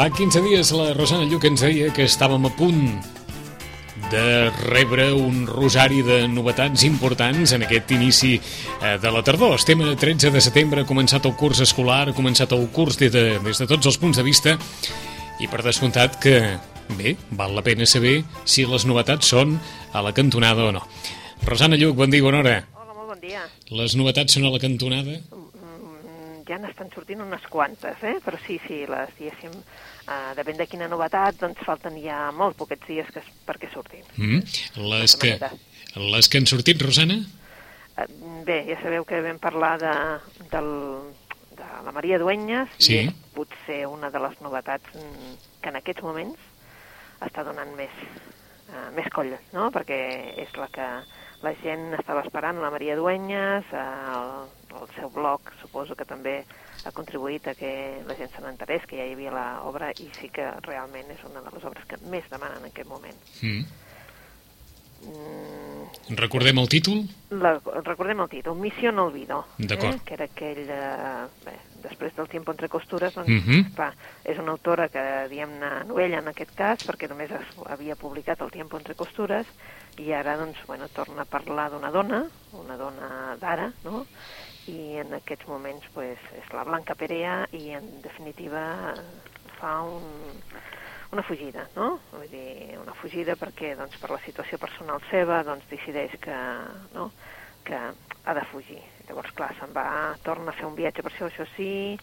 Fa 15 dies la Rosana Lluc ens deia que estàvem a punt de rebre un rosari de novetats importants en aquest inici eh, de la tardor. Estem a 13 de setembre, ha començat el curs escolar, ha començat el curs des de, des de tots els punts de vista i per descomptat que, bé, val la pena saber si les novetats són a la cantonada o no. Rosana Lluc, bon dia, bona hora. Hola, molt bon dia. Les novetats són a la cantonada? Ja n'estan sortint unes quantes, eh? però sí, sí, les, diguéssim, uh, depèn de quina novetat, doncs falten ja molt poquets dies que, es- perquè surtin. Mm. Les, que, les que han sortit, Rosana? Uh, bé, ja sabeu que vam parlar de, del, de la Maria Duenyes Sí. i és potser una de les novetats mm, que en aquests moments està donant més, uh, més coll, no? perquè és la que la gent estava esperant, la Maria Duenyes, uh, el, el seu blog suposo que també ha contribuït a que la gent se n'enterés que ja hi havia l'obra i sí que realment és una de les obres que més demanen en aquest moment. Mm. Mm, Recordem el títol? la, recordem el títol, Missió no olvido, D'acord. eh? que era aquell, eh, bé, després del Tiempo entre costures, doncs, Mhm. clar, és una autora que, diguem-ne, novella en aquest cas, perquè només es, havia publicat el Tiempo entre costures, i ara, doncs, bueno, torna a parlar d'una dona, una dona d'ara, no?, i en aquests moments, pues, és la Blanca Perea, i en definitiva fa un, una fugida, no? Vull dir, una fugida perquè, doncs, per la situació personal seva, doncs, decideix que, no?, que ha de fugir. Llavors, clar, se'n va, torna a fer un viatge, per això, això sí,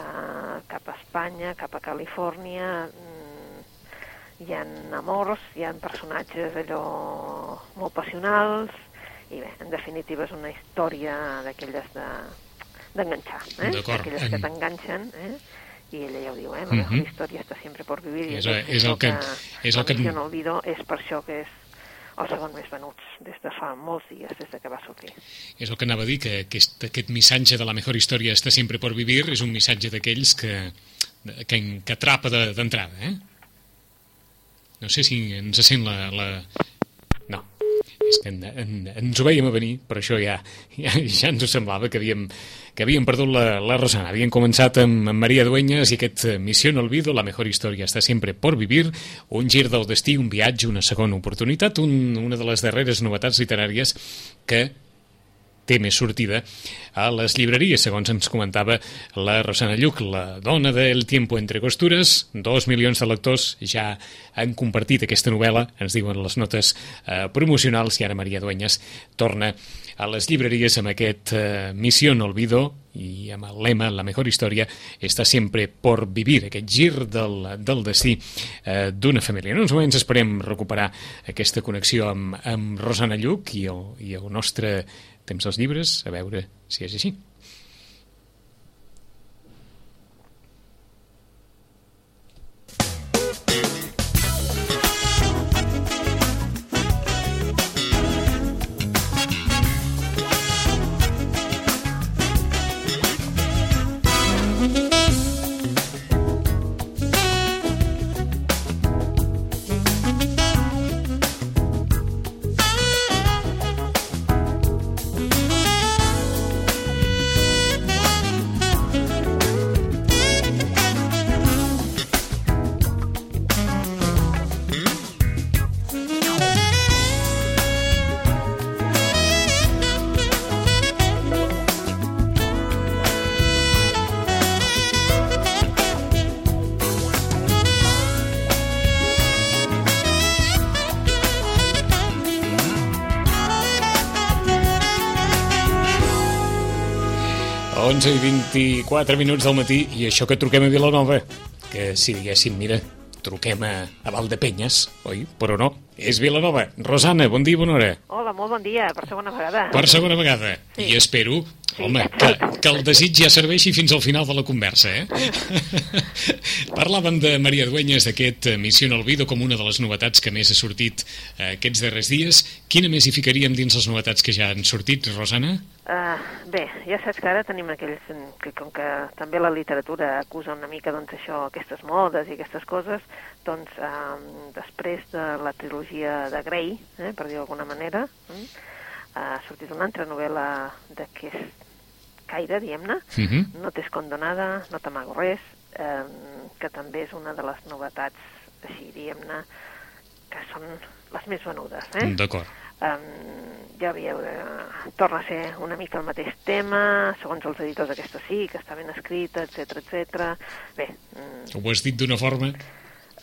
uh, cap a Espanya, cap a Califòrnia, mm, hi ha amors, hi ha personatges allò molt passionals, i bé, en definitiva és una història d'aquelles de d'enganxar, eh? D'aquelles que En- t'enganxen, eh? I ella ja ho diu, eh? La Mhm. mejor història està sempre por vivir. i És- és el que- és el la que- no olvido és per això que és el segon més venuts des de fa molts dies, des de que va sortir. És el que anava a dir, que aquest, aquest missatge de la mejor història està sempre por vivir és un missatge d'aquells que, que, que atrapa de- d'entrada, eh? No sé si ens sent la... la... És que en, en, ens ho veiem a venir, per això ja, ja, ja ens semblava que havíem, que havíem perdut la, la Rosana. Havíem començat amb, amb Maria Dueñas i aquest eh, Missió no olvido, la mejor història està sempre por vivir, un gir del destí, un viatge, una segona oportunitat, un, una de les darreres novetats literàries que té més sortida a les llibreries, segons ens comentava la Rosana Lluc, la dona del Tiempo entre costures. Dos milions de lectors ja han compartit aquesta novel·la, ens diuen les notes eh, promocionals, i ara Maria Dueñas torna a les llibreries amb aquest eh, Missió no olvido i amb el lema La mejor història està sempre por vivir, aquest gir del, del destí eh, d'una família. En uns moments esperem recuperar aquesta connexió amb, amb Rosana Lluc i el, i el nostre temps dels llibres, a veure si és així. 11 i 24 minuts del matí i això que truquem a Vilanova, que si diguéssim, mira, truquem a, a Valdepenyes, oi? Però no, és Vilanova. Rosana, bon dia i bona hora. Hola, molt bon dia, per segona vegada. Per segona vegada. Sí. I espero, Sí. home, que, que el desig ja serveixi fins al final de la conversa, eh? Parlàvem de Maria Dueñas, d'aquest eh, Missió no Olvido, com una de les novetats que més ha sortit eh, aquests darrers dies. Quina més hi ficaríem dins les novetats que ja han sortit, Rosana? Uh, bé, ja saps que ara tenim aquells mm, que com que també la literatura acusa una mica doncs això, aquestes modes i aquestes coses, doncs uh, després de la trilogia de Grey, eh, per dir d'alguna manera, mm, ha sortit una altra novel·la d'aquest caire, diguem-ne, Uh -huh. no t'és condonada, no t'amago res, eh, que també és una de les novetats, així diguem-ne, que són les més venudes. Eh? D'acord. Um, ja veieu, eh, torna a ser una mica el mateix tema, segons els editors aquesta sí, que està ben escrita, etc etc. Bé... Mm, Ho has dit d'una forma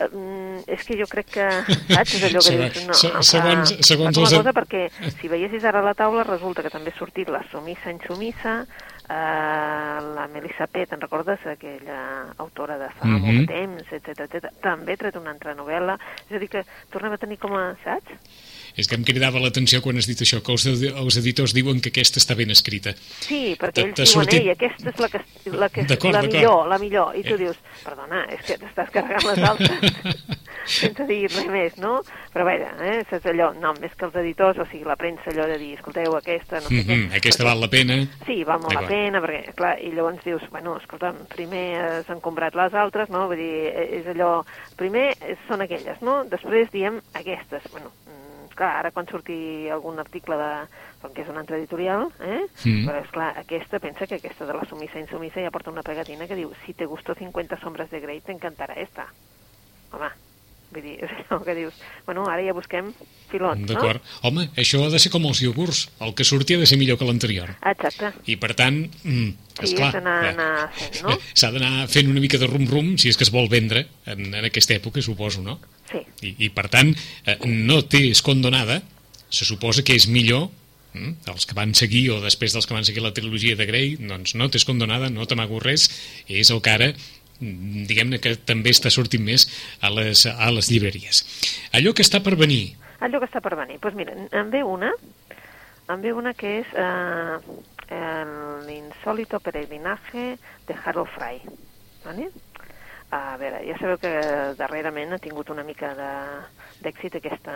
Mm, és que jo crec que, saps, és allò que dius, no, segons, segons els... cosa perquè si veiessis ara la taula resulta que també ha sortit la Sumissa Insumissa, eh, la Melissa P, te'n recordes? Aquella autora de fa mm -hmm. molt temps, etc etc. També ha tret una altra novel·la, és a dir que tornem a tenir com a, saps? És que em cridava l'atenció quan has dit això, que els, els editors diuen que aquesta està ben escrita. Sí, perquè ells diuen, sortit... ei, aquesta és la, que, la, que, la millor, la millor. I tu eh. dius, perdona, és que t'estàs carregant les altres sense dir res més, no? Però a veure, eh, saps allò, no, més que els editors, o sigui, la premsa allò de dir, escolteu, aquesta, no sé mm -hmm, què. Aquesta val la pena. Sí, val molt la pena, perquè, clar, i llavors dius, bueno, escolta, primer s'han comprat les altres, no? Vull dir, eh, és allò, primer són aquelles, no? Després diem aquestes, bueno, clar, ara quan surti algun article de, com que és un altre editorial, eh? Mm. però és clar, aquesta, pensa que aquesta de la sumissa insumissa ja porta una pegatina que diu si te gustó 50 sombres de Grey, t'encantarà esta. Home, vull dir, és allò que dius, bueno, ara ja busquem filons, no? D'acord. Home, això ha de ser com els iogurts, el que surti ha de ser millor que l'anterior. Exacte. I per tant, mm, sí, esclar, s'ha d'anar fent, no? S'ha d'anar fent una mica de rum-rum, si és que es vol vendre en, en aquesta època, suposo, no? Sí. I, i per tant, eh, no té escondonada, se suposa que és millor mm, els que van seguir o després dels que van seguir la trilogia de Grey, doncs no t'és condonada, no t'amago res, és el que ara diguem-ne que també està sortint més a les, a les llibreries. Allò que està per venir... Allò que està per venir. Doncs pues mira, en ve una, en ve una que és eh, l'insólito peregrinaje de Harold Fry. ¿vale? A veure, ja sabeu que darrerament ha tingut una mica d'èxit aquesta...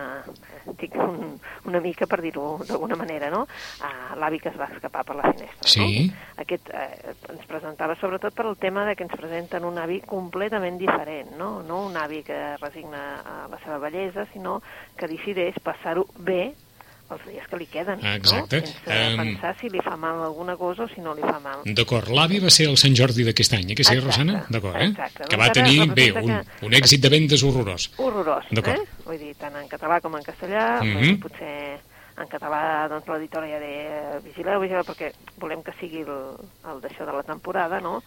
Tinc un, una mica, per dir-ho d'alguna manera, no? Uh, L'avi que es va escapar per la finestra, sí. no? Aquest eh, ens presentava sobretot per el tema de que ens presenten un avi completament diferent, no? No un avi que resigna a la seva bellesa, sinó que decideix passar-ho bé els dies que li queden, Exacte. no? sense um... pensar si li fa mal alguna cosa o si no li fa mal. D'acord, l'avi va ser el Sant Jordi d'aquest any, eh, que sí, Rosana? D'acord, eh? Exacte. Que va tenir, bé, un, que... un èxit de vendes horrorós. Horrorós, eh? Vull dir, tant en català com en castellà, mm -hmm. potser en català doncs l'editora ja de vigileu, vigileu, perquè volem que sigui el, el d'això de la temporada, no?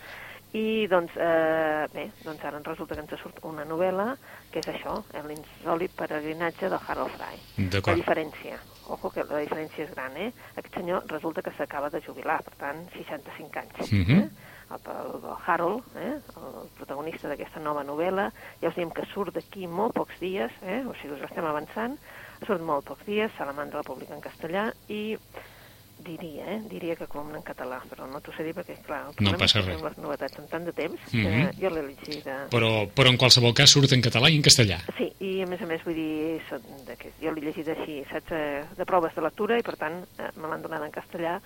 I doncs, eh, bé, doncs ara resulta que ens surt una novel·la que és això, l'insòlid peregrinatge de Harold Fry. La diferència, ojo que la diferència és gran, eh? Aquest senyor resulta que s'acaba de jubilar, per tant, 65 anys. Mm -hmm. eh? el, el, el Harold, eh? el protagonista d'aquesta nova novel·la, ja us diem que surt d'aquí molt pocs dies, eh? o sigui, us estem avançant, surt molt pocs dies, se la manda la publica en castellà, i diria, eh? diria que com en català, però no t'ho sé dir perquè, clar, el no passa res. les novetats en tant de temps mm -hmm. que jo l'he llegit. De... Però, però en qualsevol cas surt en català i en castellà. Sí, i a més a més vull dir, jo l'he llegit així, saps, eh, de proves de lectura i per tant eh, me l'han donat en castellà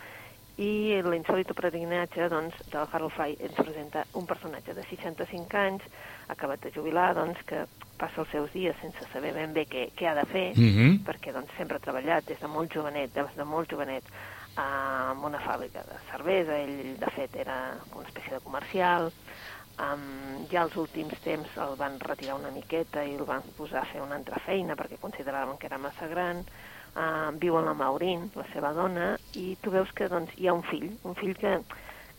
i l'insòlito peregrinatge doncs, del Harold Fry ens presenta un personatge de 65 anys, acabat de jubilar, doncs, que passa els seus dies sense saber ben bé què, què ha de fer, mm -hmm. perquè doncs, sempre ha treballat des de molt jovenet, des de molt jovenet, amb una fàbrica de cervesa, ell de fet era una espècie de comercial, um, ja als últims temps el van retirar una miqueta i el van posar a fer una altra feina perquè consideraven que era massa gran, uh, viu amb la Maurín, la seva dona, i tu veus que doncs, hi ha un fill, un fill que,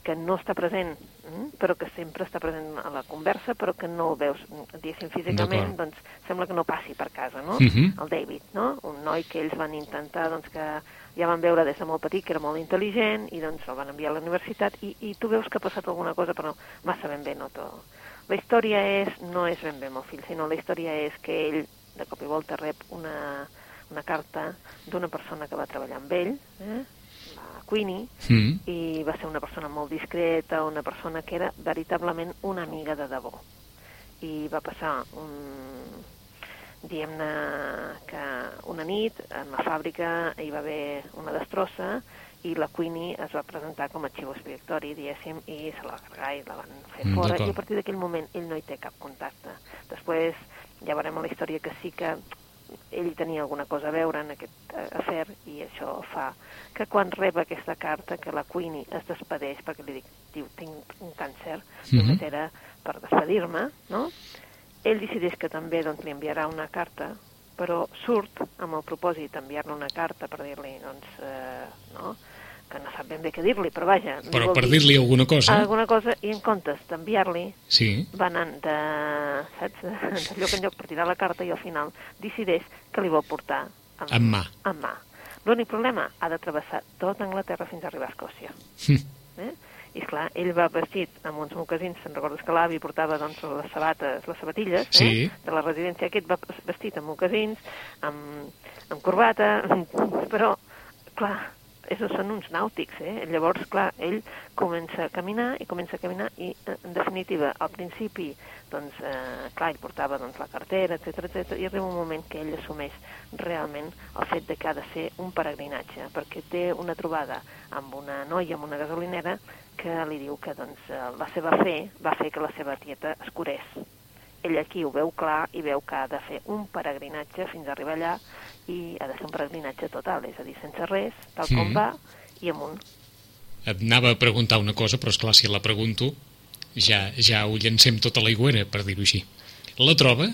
que no està present, mm, però que sempre està present a la conversa, però que no el veus, diguéssim, físicament, doncs sembla que no passi per casa, no? Uh mhm. -huh. El David, no? Un noi que ells van intentar, doncs, que ja van veure des de molt petit que era molt intel·ligent i doncs el van enviar a la universitat i, i tu veus que ha passat alguna cosa però massa ben bé no tot. La història és, no és ben bé el fill, sinó la història és que ell de cop i volta rep una, una carta d'una persona que va treballar amb ell, eh? la Queenie, mm. i va ser una persona molt discreta, una persona que era veritablement una amiga de debò. I va passar un, diguem-ne que una nit en la fàbrica hi va haver una destrossa i la Queenie es va presentar com a xivo expiatori, diguéssim, i se la va carregar i la van fer mm, fora, i a partir d'aquell moment ell no hi té cap contacte. Després ja veurem a la història que sí que ell tenia alguna cosa a veure en aquest uh, afer i això fa que quan reba aquesta carta que la Queenie es despedeix, perquè li dic, diu, tinc un càncer, Mhm. només era per despedir-me, no? Ell decideix que també doncs, li enviarà una carta, però surt amb el propòsit d'enviar-li una carta per dir-li, doncs, eh, no?, que no sap ben bé què dir-li, però vaja... Però per dir dir-li alguna cosa... Alguna cosa, i en comptes d'enviar-li, Sí. va anant de, saps, de, lloc en lloc per tirar la carta i al final decideix que li vol portar amb, Amb mà. Amb mà. L'únic problema, ha de travessar tota Anglaterra fins a arribar a Escòcia. Hm. Eh? I esclar, ell va vestit amb uns mocasins, se'n recordes que l'avi portava doncs, les sabates, les sabatilles Sí. eh? de la residència, aquest va vestit amb mocasins, amb, amb corbata, però, clar, esos són uns nàutics, eh? Llavors, clar, ell comença a caminar i comença a caminar i, eh, en definitiva, al principi, doncs, eh, clar, ell portava doncs, la cartera, etc etc i arriba un moment que ell assumeix realment el fet de que ha de ser un peregrinatge, perquè té una trobada amb una noia, amb una gasolinera, que li diu que doncs, eh, la seva fe va fer que la seva tieta es curés. Ell aquí ho veu clar i veu que ha de fer un peregrinatge fins a arribar allà i ha de ser un peregrinatge total, és a dir, sense res, tal com Mhm. va i amunt. Et anava a preguntar una cosa, però és clar si la pregunto ja, ja ho llancem tota la aigüera, per dir-ho així. La troba?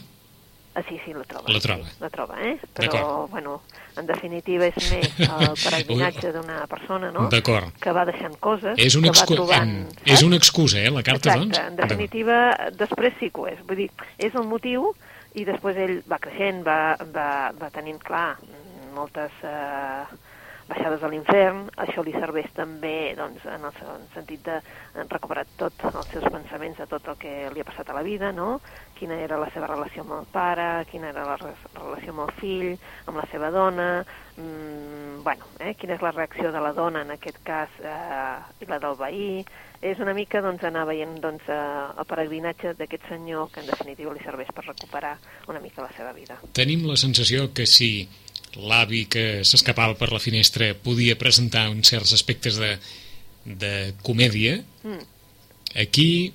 Ah, sí, sí, la troba. La troba. Sí, la troba, eh? Però, bueno, en definitiva és més el peregrinatge d'una persona, no? D'acord. Que va deixant coses, És una, que va trobant... en... és una excusa, eh, la carta, Exacte, doncs? en definitiva, després sí que ho és. Vull dir, és el motiu i després ell va creixent, va, va, va tenint, clar, moltes eh, baixades a l'infern, això li serveix també doncs, en el sentit de recuperar tots els seus pensaments de tot el que li ha passat a la vida, no? Quina era la seva relació amb el pare, quina era la re- relació amb el fill, amb la seva dona, mm, bueno, eh, quina és la reacció de la dona en aquest cas eh, i la del veí, és una mica doncs, anar veient doncs, eh, el peregrinatge d'aquest senyor que en definitiva li serveix per recuperar una mica la seva vida. Tenim la sensació que si l'avi que s'escapava per la finestra podia presentar uns certs aspectes de, de comèdia, Mm. aquí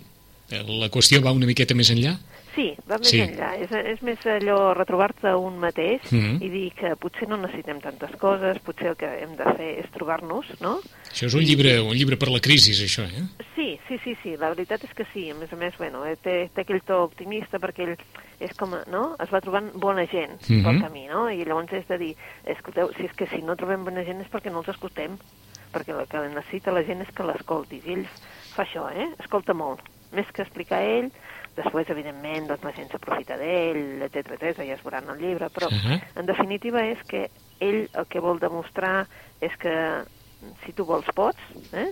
eh, la qüestió va una miqueta més enllà? Sí, va més Sí. enllà. És, és més allò retrobar-te un mateix Mhm. i dir que potser no necessitem tantes coses, potser el que hem de fer és trobar-nos, no? Això és un llibre, un llibre per la crisi, això, eh? Sí, sí, sí, sí, la veritat és que sí. A més a més, bueno, eh, té, té aquell to optimista perquè ell és com, no? Es va trobant bona gent Mhm. pel camí, no? I llavors és de dir, escolteu, si és que si no trobem bona gent és perquè no els escoltem, perquè el que necessita la gent és que l'escoltis. I ell fa això, eh? Escolta molt. Més que explicar ell, després, evidentment, doncs la gent s'aprofita d'ell, etc etc ja es veurà en el llibre, però Ahà. en definitiva és que ell el que vol demostrar és que si tu vols pots, eh?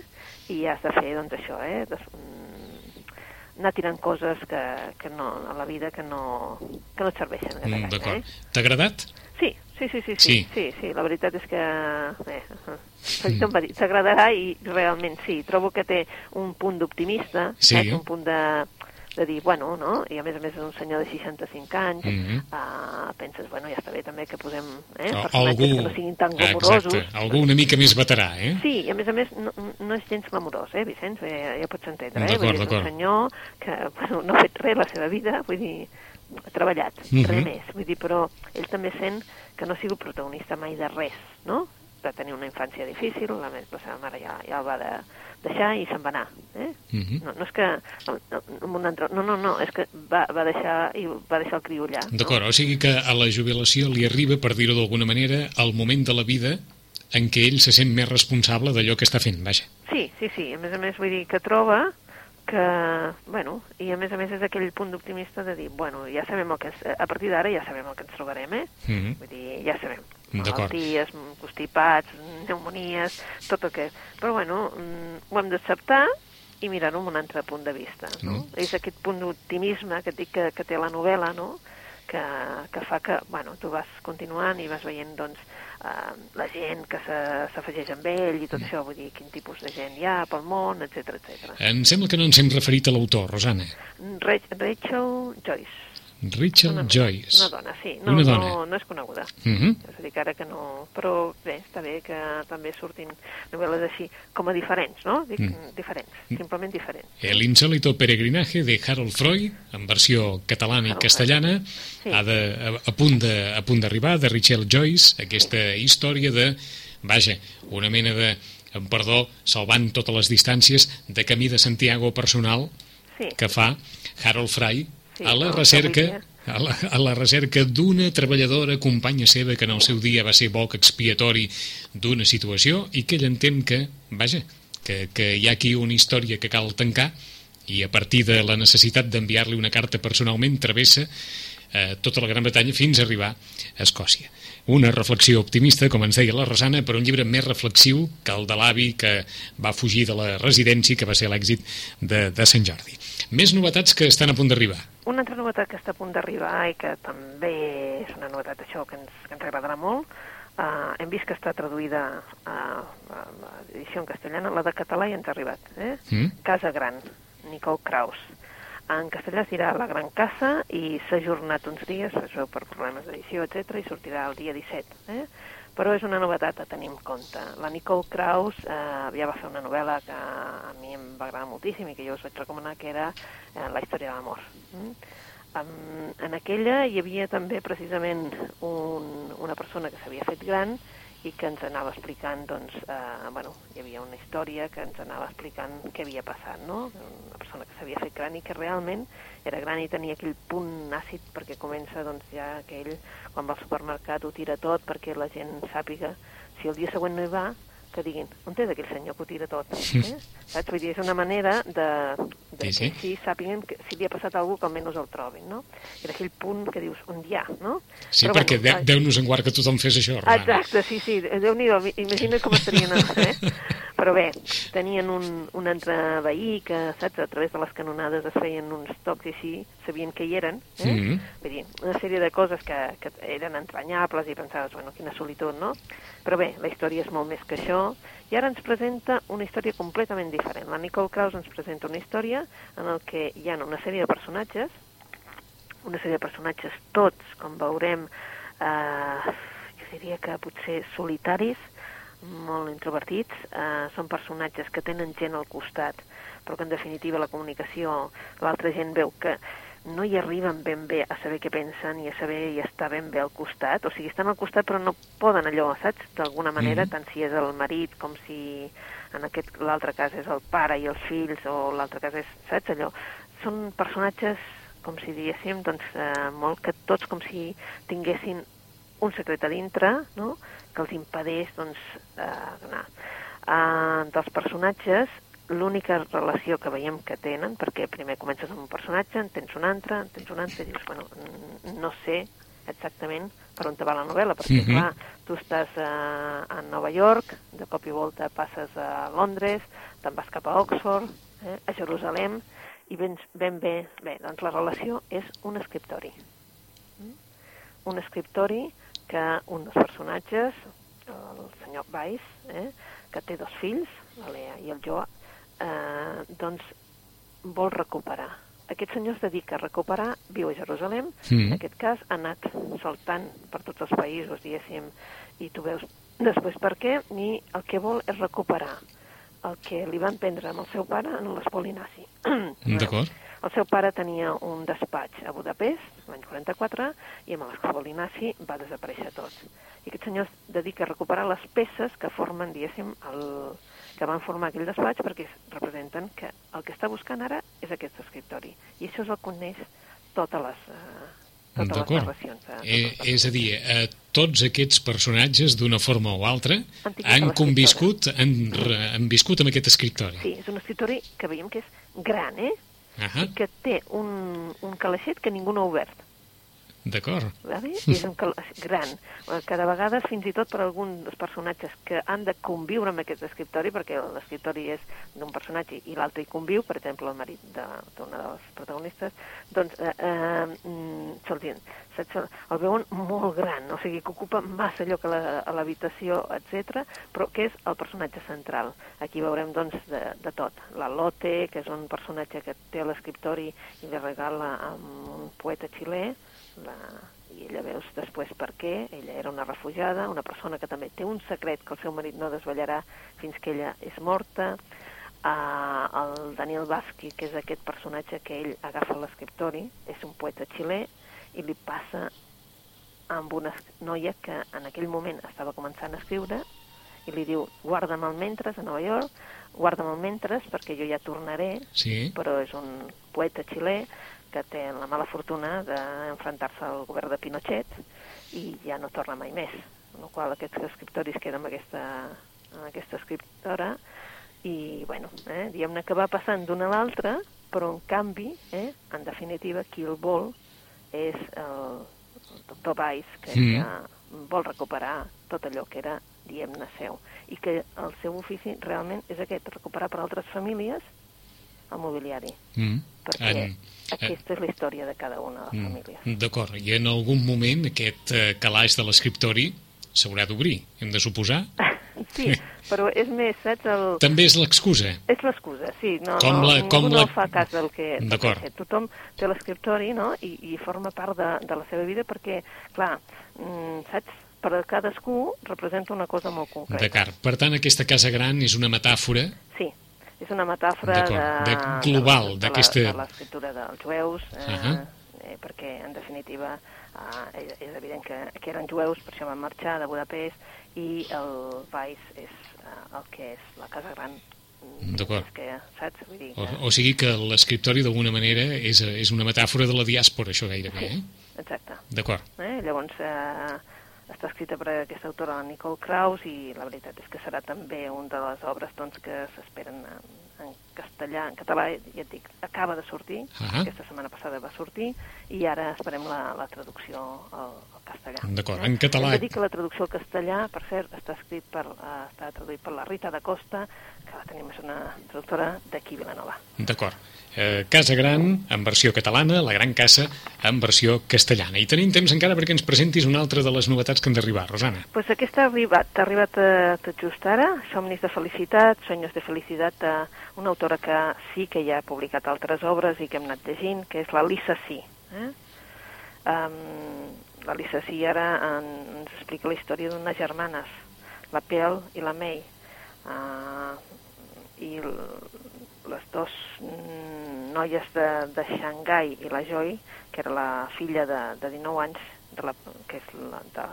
i has de fer doncs això, eh? Des, mm, anar tirant coses que, que no, a la vida que no, que no et serveixen. Mm, D'acord. Eh? T'ha agradat? Sí, sí, sí, sí, Sí. sí, sí, sí, la veritat és que eh, eh, em va dir, t'agradarà i realment sí, trobo que té un punt d'optimista, Sí. saps? un punt de, de dir, bueno, no? i a més a més és un senyor de 65 anys, Mhm. uh, penses, bueno, ja està bé també que posem eh, O- personatges que no siguin tan glamorosos. Exacte, algú una mica més veterà, eh? Sí, i a més a més no, no és gens glamurós, eh, Vicenç? Ja, ja pots entendre, eh? Vull dir, és un senyor que bueno, no ha fet res la seva vida, vull dir, ha treballat, Mhm. res més. Vull dir, però ell també sent que no ha sigut protagonista mai de res, no? Va tenir una infància difícil, la, me- la seva mare ja, ja el va de, deixar i se'n va anar, eh? Mhm. No, no és que... No, no, no, no, no, és que va, va deixar i va deixar el criu allà. no? D'acord, o sigui que a la jubilació li arriba, per dir-ho d'alguna manera, el moment de la vida en què ell se sent més responsable d'allò que està fent, vaja. Sí, sí, sí. A més a més, vull dir que troba que, bueno, i a més a més és aquell punt d'optimista de dir, bueno, ja sabem el que és, a partir d'ara ja sabem el que ens trobarem, eh? Mhm. Vull dir, ja sabem. Malalties, constipats, pneumonies, tot que... Però, bueno, mm, ho hem d'acceptar i mirar-ho amb un altre punt de vista, no? Mm. És aquest punt d'optimisme que dic que, que té la novel·la, no?, que, que fa que, bueno, tu vas continuant i vas veient, doncs, eh, la gent que s'afegeix amb ell i tot Mm. això, vull dir, quin tipus de gent hi ha pel món, etc etc. Em sembla que no ens hem referit a l'autor, Rosana. Rachel Joyce. Rachel una, Joyce. Una dona, sí. No, Una dona. No, no és coneguda. Mhm. És a dir, que ara que no... Però bé, està bé que també surtin novel·les així, com a diferents, no? Dic, Mm. diferents, simplement diferents. El insólito peregrinaje de Harold Freud, en versió catalana i Harold castellana, Sí. ha de, a, a punt de- a punt d'arribar, de Rachel Joyce, aquesta història de, vaja, una mena de en perdó, salvant totes les distàncies de camí de Santiago personal Sí. que fa Harold Fry Sí, a la no, recerca a la, a la recerca d'una treballadora companya seva que en el seu dia va ser boc expiatori d'una situació i que ell entén que, vaja, que, que hi ha aquí una història que cal tancar i a partir de la necessitat d'enviar-li una carta personalment travessa eh, tota la Gran Bretanya fins a arribar a Escòcia. Una reflexió optimista, com ens deia la Rosana, però un llibre més reflexiu que el de l'avi que va fugir de la residència, que va ser l'èxit de, de Sant Jordi. Més novetats que estan a punt d'arribar. Una altra novetat que està a punt d'arribar i que també és una novetat això que ens, que ens agradarà molt, uh, hem vist que està traduïda a, a, a edició en castellana, la de català ja ens ha arribat, eh? Mm? Casa Gran, Nicole Kraus. En castellà es dirà La Gran Casa i s'ha ajornat uns dies, es veu per problemes d'edició, etc i sortirà el dia 17. Eh? Però és una novetat a tenir en compte. La Nicole Kraus eh, ja va fer una novel·la que a mi em va agradar moltíssim i que jo us vaig recomanar, que era eh, La història de l'amor. Mm? Um, en aquella hi havia també precisament un, una persona que s'havia fet gran i que ens anava explicant, doncs, eh, bueno, hi havia una història que ens anava explicant què havia passat, no? Una persona que s'havia fet gran i que realment era gran i tenia aquell punt àcid perquè comença, doncs, ja que ell, quan va al supermercat, ho tira tot perquè la gent sàpiga si el dia següent no hi va, que diguin, on és aquell senyor que ho tira tot? Eh? Saps? Vull dir, és una manera de, de Sí, sí. que així sàpiguen que si li ha passat alguna cosa, almenys el trobin, no? Era aquell punt que dius, on hi ha, no? Sí, Però, perquè bueno, bueno, Déu-nos en guard que tothom fes això, Romana. Exacte, sí, sí, Déu-n'hi-do, imagina't com estarien, eh? Però bé, tenien un, un altre veí que, saps, a través de les canonades es feien uns tocs i així, sabien que hi eren, eh? Mhm. Vull dir, una sèrie de coses que, que eren entranyables i pensaves, bueno, quina solitud, no? Però bé, la història és molt més que això, i ara ens presenta una història completament diferent. La Nicole Kraus ens presenta una història en el que hi ha una sèrie de personatges, una sèrie de personatges tots, com veurem, eh, jo diria que potser solitaris, molt introvertits, eh, són personatges que tenen gent al costat, però que en definitiva la comunicació, l'altra gent veu que no hi arriben ben bé a saber què pensen i a saber i estar ben bé al costat, o sigui, estan al costat però no poden allò, saps? D'alguna manera, Mhm. tant si és el marit com si en aquest l'altre cas és el pare i els fills o l'altre cas és, saps allò? Són personatges, com si diguéssim, doncs eh, molt que tots com si tinguessin un secret a dintre, no?, que els impedeix, doncs, eh, anar. Uh, dels personatges, l'única relació que veiem que tenen, perquè primer comences amb un personatge, en tens un altre, en tens un altre, i dius, bueno, no sé exactament per on te va la novel·la, perquè, Mhm. clar, tu estàs uh, a Nova York, de cop i volta passes a Londres, te'n vas cap a Oxford, eh, a Jerusalem, i vens ben bé, bé, doncs la relació és un escriptori. Mm? Un escriptori que un dels personatges, el senyor Weiss, eh, que té dos fills, la Lea i el Joa, eh, doncs vol recuperar. Aquest senyor es dedica a recuperar, viu a Jerusalem, Mm. en aquest cas ha anat saltant per tots els països, diguéssim, i tu veus després per què, i el que vol és recuperar el que li van prendre amb el seu pare en l'espoli nazi. D'acord. El seu pare tenia un despatx a Budapest, l'any 44, i amb l'espoli nazi va desaparèixer tot. I aquest senyor es dedica a recuperar les peces que formen, diguéssim, el, que van formar aquell despatx perquè representen que el que està buscant ara és aquest escriptori. I això és el que uneix totes les, eh, totes les narracions. Eh, Eh, és a dir, eh, tots aquests personatges, d'una forma o altra, Han conviscut, han, han viscut amb aquest escriptori. Sí, és un escriptori que veiem que és gran, eh? Ahà, I que té un, un calaixet que ningú no ha obert. D'acord. És un cal gran. Cada vegada, fins i tot per alguns personatges que han de conviure amb aquest escriptori, perquè l'escriptori és d'un personatge i l'altre hi conviu, per exemple, el marit de- d'una de, les protagonistes, doncs eh, eh, mm, se'l saps? el veuen molt gran, o sigui, que ocupa massa lloc a l'habitació, etc, però que és el personatge central. Aquí veurem, doncs, de, de tot. La Lotte, que és un personatge que té l'escriptori i li regala a un poeta xilè, la, i ella veus després per què, ella era una refugiada, una persona que també té un secret que el seu marit no desvetllarà fins que ella és morta, uh, el Daniel Basqui, que és aquest personatge que ell agafa a l'escriptori, és un poeta xilè, i li passa amb una noia que en aquell moment estava començant a escriure i li diu guarda'm el mentres a Nova York, guarda'm el mentres perquè jo ja tornaré, Sí. però és un poeta xilè que té la mala fortuna d'enfrontar-se al govern de Pinochet i ja no torna mai més. Amb la qual aquest escriptori es queda amb aquesta, amb aquesta escriptora i, bueno, eh, diguem-ne que va passant d'una a l'altra, però en canvi, eh, en definitiva, qui el vol és el, el doctor Weiss, que Mm. ja vol recuperar tot allò que era, diguem-ne, seu. I que el seu ofici realment és aquest, recuperar per altres famílies el mobiliari. Mm. Perquè En- aquesta és la història de cada una de les Mm, famílies. D'acord, i en algun moment aquest eh, calaix de l'escriptori s'haurà d'obrir, hem de suposar? Sí, però és més, saps, el... També és l'excusa. És l'excusa, sí. No, Com no, la- ningú com no la- fa cas del que... D'acord. Tothom té l'escriptori, no?, i, i forma part de, de la seva vida perquè, clar, mm, saps, per cadascú representa una cosa molt concreta. D'acord. Per tant, aquesta casa gran és una metàfora Sí, és una metàfora de, de- global, d'aquesta- de l'escriptura dels jueus, eh, Ahà. eh, perquè, en definitiva, eh, és, és evident que, que eren jueus, per això van marxar de Budapest, i el Weiss és eh, el que és la casa gran. D'acord. Saps? Vull dir O, que... o sigui que l'escriptori d'alguna manera és, és una metàfora de la diàspora, això gairebé, eh? Exacte. D'acord. Eh? Llavors, eh, està escrita per aquesta autora, la Nicole Kraus, i la veritat és que serà també una de les obres doncs, que s'esperen en, en castellà, en català, ja et dic, acaba de sortir, Ah. aquesta setmana passada va sortir, i ara esperem la, la traducció al, al castellà. D'acord, en català- Hem de dir que la traducció al castellà, per cert, està escrit per, eh, està traduït per la Rita da Costa, que la tenim, és una traductora d'aquí Vilanova. D'acord. Eh, casa Gran en versió catalana, la Gran Casa en versió castellana. I tenim temps encara perquè ens presentis una altra de les novetats que han d'arribar, Rosana. Pues aquesta ha arribat, ha arribat eh, tot just ara, Somnis de felicitat, Sueños de felicitat, eh, una autora que sí que ja ha publicat altres obres i que hem anat llegint, que és la Lisa Sí. Eh? Um, la Sí ara en, ens explica la història d'unes germanes, la Pel i la May, uh, i les mm, noies de, de Xangai i la Joy, que era la filla de, de 19 anys, de la, que és la, de,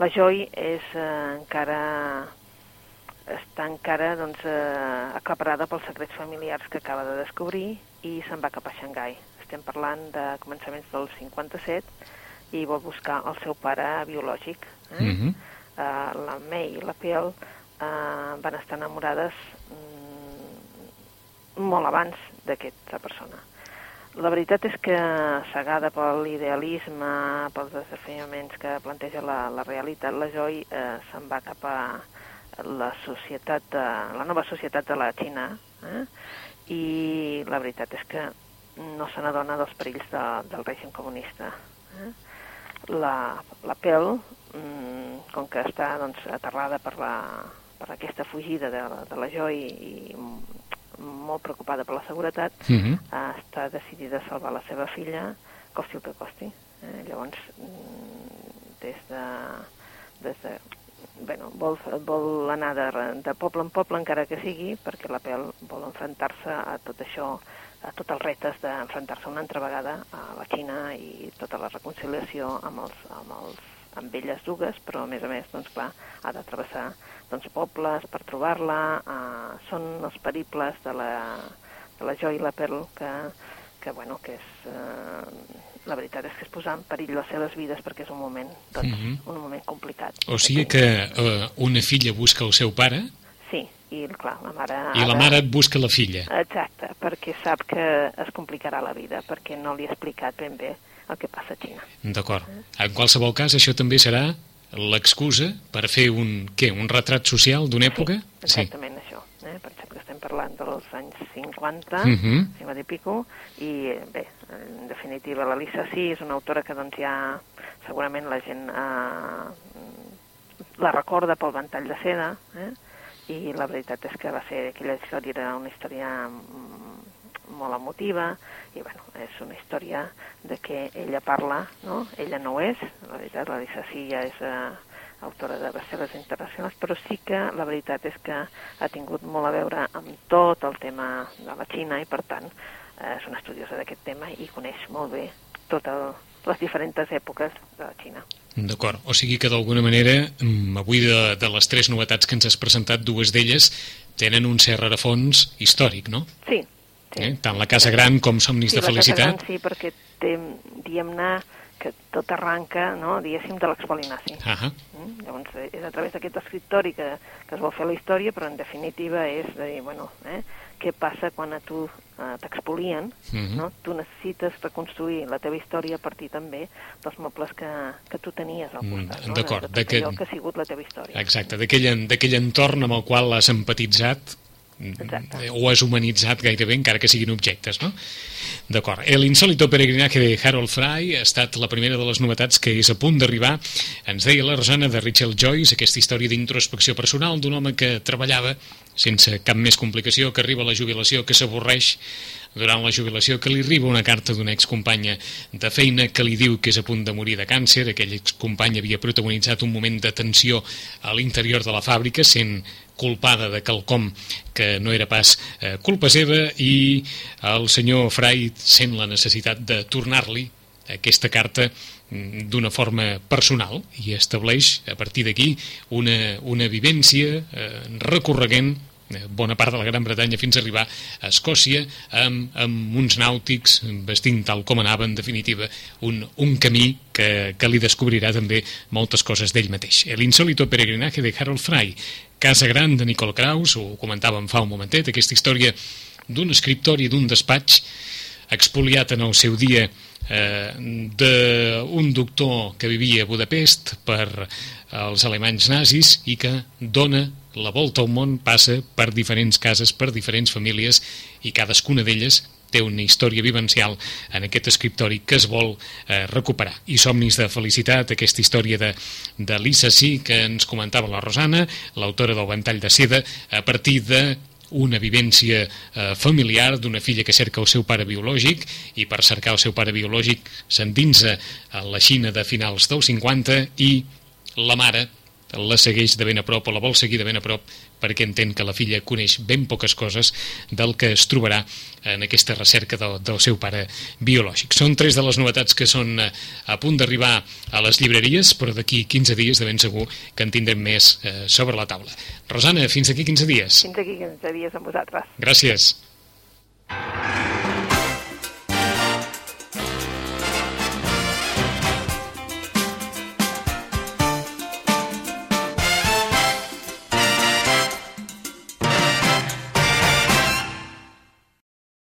la Joy és eh, encara està encara doncs, eh, aclaparada pels secrets familiars que acaba de descobrir i se'n va cap a Xangai. Estem parlant de començaments del 57 i vol buscar el seu pare biològic. Eh? Mm -hmm. eh, la May i la Pell eh, van estar enamorades mm, molt abans d'aquesta persona. La veritat és que, cegada per l'idealisme, pels desafiaments que planteja la, la realitat, la Joy eh, se'n va cap a la societat, de, la nova societat de la Xina, eh? i la veritat és que no se n'adona dels perills de, del règim comunista. Eh? La, la Pel, mm, com que està doncs, aterrada per, la, per aquesta fugida de, de la Joy i molt preocupada per la seguretat, Mm -hmm. eh, està decidida a salvar la seva filla, costi el que costi. Eh? Llavors, mm, des de, des de bueno, vol, vol anar de, de poble en poble encara que sigui, perquè la Pel vol enfrontar-se a tot això, a tots els retes d'enfrontar-se una altra vegada a la Xina i tota la reconciliació amb, els, amb, els, amb elles dues, però a més a més, doncs clar, ha de travessar doncs, pobles per trobar-la, eh, són els periples de la, de la Joy i la Perl que, que, bueno, que és, eh, la veritat és que és posar en perill les seves vides perquè és un moment, doncs, Mhm. un moment complicat. O sigui que eh, una filla busca el seu pare Sí, i clar, la mare... i la ha de- mare et busca la filla. Exacte, perquè sap que es complicarà la vida, perquè no li ha explicat ben bé el que passa a Xina. D'acord. En qualsevol cas, això també serà l'excusa per fer un, què, un retrat social d'una època? Sí, exactament això. Eh? Pensem que estem parlant dels anys 50, Mhm. 50 i pico, i bé, en definitiva la Lisa sí és una autora que doncs ja segurament la gent eh, la recorda pel ventall de seda, eh? i la veritat és que va ser aquella història era una història mm, molt emotiva i bueno, és una història de que ella parla, no? Ella no és, la veritat, la Lisa sí ja és eh, autora de bestsellers internacionals, però sí que la veritat és que ha tingut molt a veure amb tot el tema de la Xina i per tant eh, és una estudiosa d'aquest tema i coneix molt bé tot el, les diferents èpoques de la Xina. D'acord, o sigui que d'alguna manera mm, avui de, de les tres novetats que ens has presentat, dues d'elles tenen un cert rerefons històric, no? Sí. sí. Eh? Tant la Casa Gran com Somnis sí, de Felicitat. La Casa Gran, sí, perquè té, diguem-ne, que tot arranca, no, diguéssim, de l'expoli nazi. Uh -huh. mm? Llavors, eh, és a través d'aquest escriptori que, que es vol fer la història, però en definitiva és de dir, bueno, eh, què passa quan a tu eh, t'expolien, uh -huh. no? Tu necessites reconstruir la teva història a partir també dels mobles que, que tu tenies al mm, costat, mm, no? D'acord. De, de que... allò que ha sigut la teva història. Exacte, d'aquell entorn amb el qual has empatitzat Exacte. o has humanitzat gairebé, encara que siguin objectes, no? D'acord. El peregrinaje de Harold Fry ha estat la primera de les novetats que és a punt d'arribar. Ens deia la Rosana de Rachel Joyce, aquesta història d'introspecció personal d'un home que treballava sense cap més complicació, que arriba la jubilació, que s'avorreix durant la jubilació, que li arriba una carta d'una excompanya de feina que li diu que és a punt de morir de càncer. Aquell excompany havia protagonitzat un moment de tensió a l'interior de la fàbrica, sent culpada de quelcom que no era pas eh, culpa seva i el senyor Fray sent la necessitat de tornar-li aquesta carta mm, d'una forma personal i estableix a partir d'aquí una, una vivència eh, recorreguent eh, bona part de la Gran Bretanya fins a arribar a Escòcia amb, amb uns nàutics vestint tal com anava en definitiva un, un camí que, que li descobrirà també moltes coses d'ell mateix. El insólito peregrinaje de Harold Fry Casa Gran de Nicole Kraus, ho comentàvem fa un momentet, aquesta història d'un escriptori d'un despatx expoliat en el seu dia eh, d'un doctor que vivia a Budapest per als alemanys nazis i que dona la volta al món, passa per diferents cases, per diferents famílies i cadascuna d'elles té una història vivencial en aquest escriptori que es vol eh, recuperar. I Somnis de Felicitat, aquesta història de, de Lisa Sí, que ens comentava la Rosana, l'autora del Ventall de Seda, a partir de una vivència eh, familiar d'una filla que cerca el seu pare biològic i per cercar el seu pare biològic s'endinsa a la Xina de finals dels 50 i la mare la segueix de ben a prop o la vol seguir de ben a prop perquè entén que la filla coneix ben poques coses del que es trobarà en aquesta recerca del, del seu pare biològic. Són tres de les novetats que són eh, a punt d'arribar a les llibreries, però d'aquí 15 dies de ben segur que en tindrem més eh, sobre la taula. Rosana, fins aquí 15 dies. Fins aquí 15 dies amb vosaltres. Gràcies.